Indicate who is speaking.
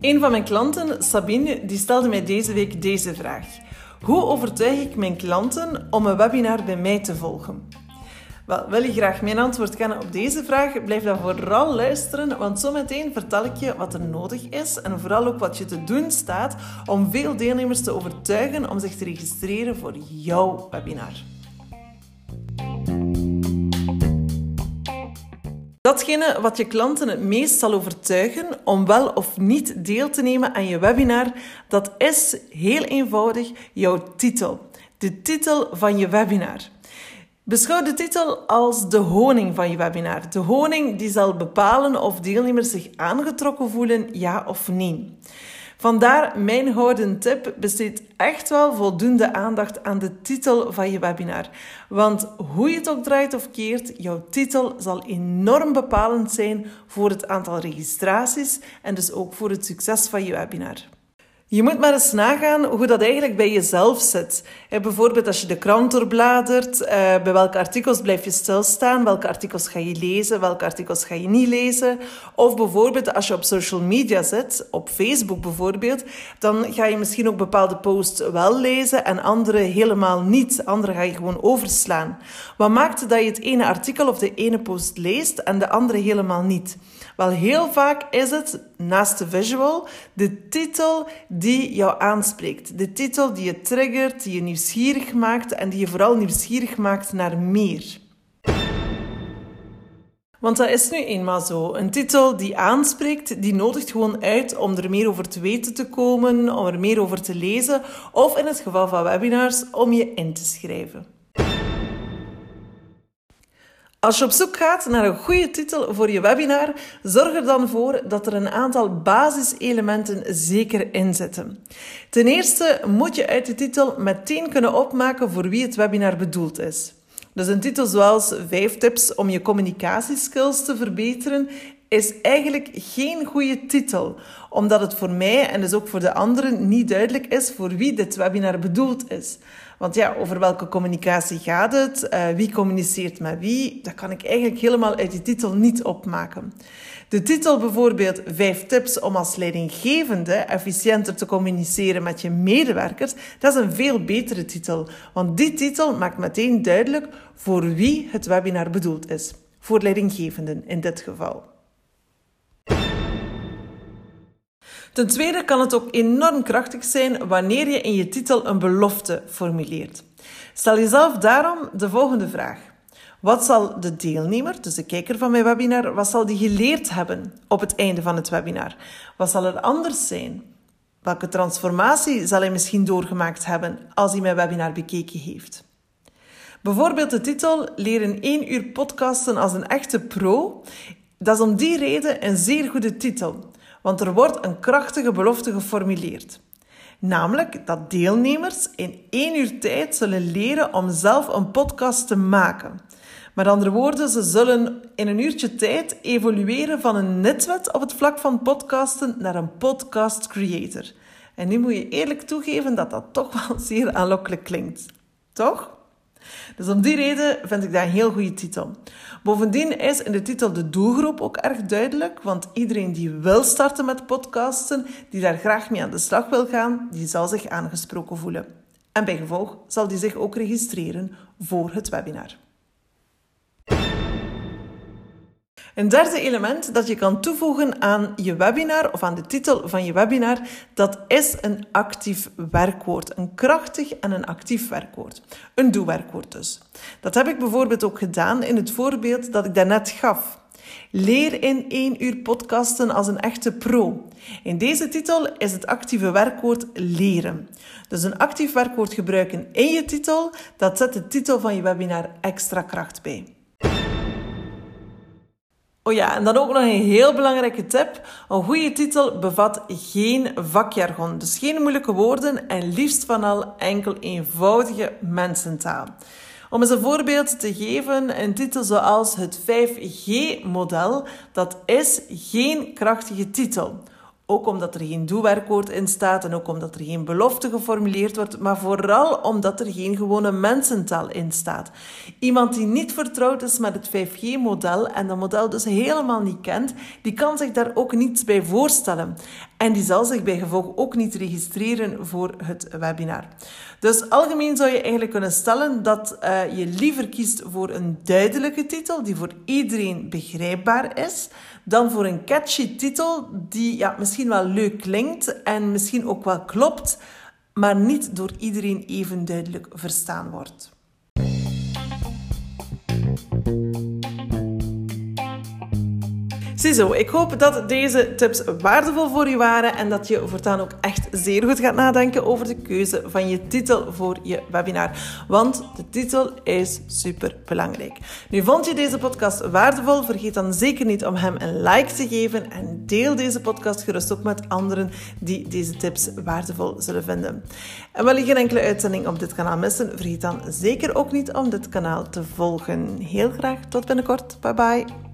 Speaker 1: Een van mijn klanten, Sabine, die stelde mij deze week deze vraag. Hoe overtuig ik mijn klanten om een webinar bij mij te volgen? Wel, wil je graag mijn antwoord kennen op deze vraag? Blijf dan vooral luisteren, want zometeen vertel ik je wat er nodig is en vooral ook wat je te doen staat om veel deelnemers te overtuigen om zich te registreren voor jouw webinar. Datgene wat je klanten het meest zal overtuigen om wel of niet deel te nemen aan je webinar, dat is heel eenvoudig jouw titel. De titel van je webinar. Beschouw de titel als de honing van je webinar. De honing die zal bepalen of deelnemers zich aangetrokken voelen, ja of nee. Vandaar mijn houden tip: besteed echt wel voldoende aandacht aan de titel van je webinar. Want hoe je het ook draait of keert, jouw titel zal enorm bepalend zijn voor het aantal registraties en dus ook voor het succes van je webinar. Je moet maar eens nagaan hoe dat eigenlijk bij jezelf zit. bijvoorbeeld als je de krant doorbladert, eh, bij welke artikels blijf je stilstaan, welke artikels ga je lezen, welke artikels ga je niet lezen. Of bijvoorbeeld als je op social media zit, op Facebook bijvoorbeeld, dan ga je misschien ook bepaalde posts wel lezen en andere helemaal niet. Andere ga je gewoon overslaan. Wat maakt dat je het ene artikel of de ene post leest en de andere helemaal niet? Wel, heel vaak is het, naast de visual, de titel die jou aanspreekt. De titel die je triggert, die je nieuwsgierig maakt en die je vooral nieuwsgierig maakt naar meer. Want dat is nu eenmaal zo. Een titel die aanspreekt, die nodigt gewoon uit om er meer over te weten te komen, om er meer over te lezen, of in het geval van webinars, om je in te schrijven. Als je op zoek gaat naar een goede titel voor je webinar, zorg er dan voor dat er een aantal basiselementen zeker in zitten. Ten eerste moet je uit de titel meteen kunnen opmaken voor wie het webinar bedoeld is. Dus een titel zoals 5 tips om je communicatieskills te verbeteren is eigenlijk geen goede titel, omdat het voor mij en dus ook voor de anderen niet duidelijk is voor wie dit webinar bedoeld is. Want ja, over welke communicatie gaat het? Uh, wie communiceert met wie? Dat kan ik eigenlijk helemaal uit die titel niet opmaken. De titel bijvoorbeeld 5 tips om als leidinggevende efficiënter te communiceren met je medewerkers, dat is een veel betere titel. Want die titel maakt meteen duidelijk voor wie het webinar bedoeld is. Voor leidinggevenden in dit geval. Ten tweede kan het ook enorm krachtig zijn wanneer je in je titel een belofte formuleert. Stel jezelf daarom de volgende vraag. Wat zal de deelnemer, dus de kijker van mijn webinar, wat zal die geleerd hebben op het einde van het webinar? Wat zal er anders zijn? Welke transformatie zal hij misschien doorgemaakt hebben als hij mijn webinar bekeken heeft? Bijvoorbeeld de titel in één uur podcasten als een echte pro. Dat is om die reden een zeer goede titel want er wordt een krachtige belofte geformuleerd. Namelijk dat deelnemers in één uur tijd zullen leren om zelf een podcast te maken. Met andere woorden, ze zullen in een uurtje tijd evolueren van een netwet op het vlak van podcasten naar een podcast creator. En nu moet je eerlijk toegeven dat dat toch wel zeer aanlokkelijk klinkt. Toch? Dus om die reden vind ik dat een heel goede titel. Bovendien is in de titel de doelgroep ook erg duidelijk, want iedereen die wil starten met podcasten, die daar graag mee aan de slag wil gaan, die zal zich aangesproken voelen. En bij gevolg zal die zich ook registreren voor het webinar. Een derde element dat je kan toevoegen aan je webinar of aan de titel van je webinar, dat is een actief werkwoord. Een krachtig en een actief werkwoord. Een doe-werkwoord dus. Dat heb ik bijvoorbeeld ook gedaan in het voorbeeld dat ik daarnet gaf. Leer in één uur podcasten als een echte pro. In deze titel is het actieve werkwoord leren. Dus een actief werkwoord gebruiken in je titel, dat zet de titel van je webinar extra kracht bij. Oh ja, en dan ook nog een heel belangrijke tip. Een goede titel bevat geen vakjargon, dus geen moeilijke woorden en liefst van al enkel eenvoudige mensentaal. Om eens een voorbeeld te geven, een titel zoals het 5G-model, dat is geen krachtige titel. Ook omdat er geen doelwerkwoord in staat en ook omdat er geen belofte geformuleerd wordt, maar vooral omdat er geen gewone mensentaal in staat. Iemand die niet vertrouwd is met het 5G-model en dat model dus helemaal niet kent, die kan zich daar ook niets bij voorstellen. En die zal zich bij gevolg ook niet registreren voor het webinar. Dus algemeen zou je eigenlijk kunnen stellen dat uh, je liever kiest voor een duidelijke titel die voor iedereen begrijpbaar is, dan voor een catchy titel die ja, misschien wel leuk klinkt en misschien ook wel klopt, maar niet door iedereen even duidelijk verstaan wordt. Ziezo, ik hoop dat deze tips waardevol voor je waren en dat je voortaan ook echt zeer goed gaat nadenken over de keuze van je titel voor je webinar. Want de titel is super belangrijk. Nu vond je deze podcast waardevol? Vergeet dan zeker niet om hem een like te geven en deel deze podcast gerust ook met anderen die deze tips waardevol zullen vinden. En wil je geen enkele uitzending op dit kanaal missen? Vergeet dan zeker ook niet om dit kanaal te volgen. Heel graag tot binnenkort. Bye bye.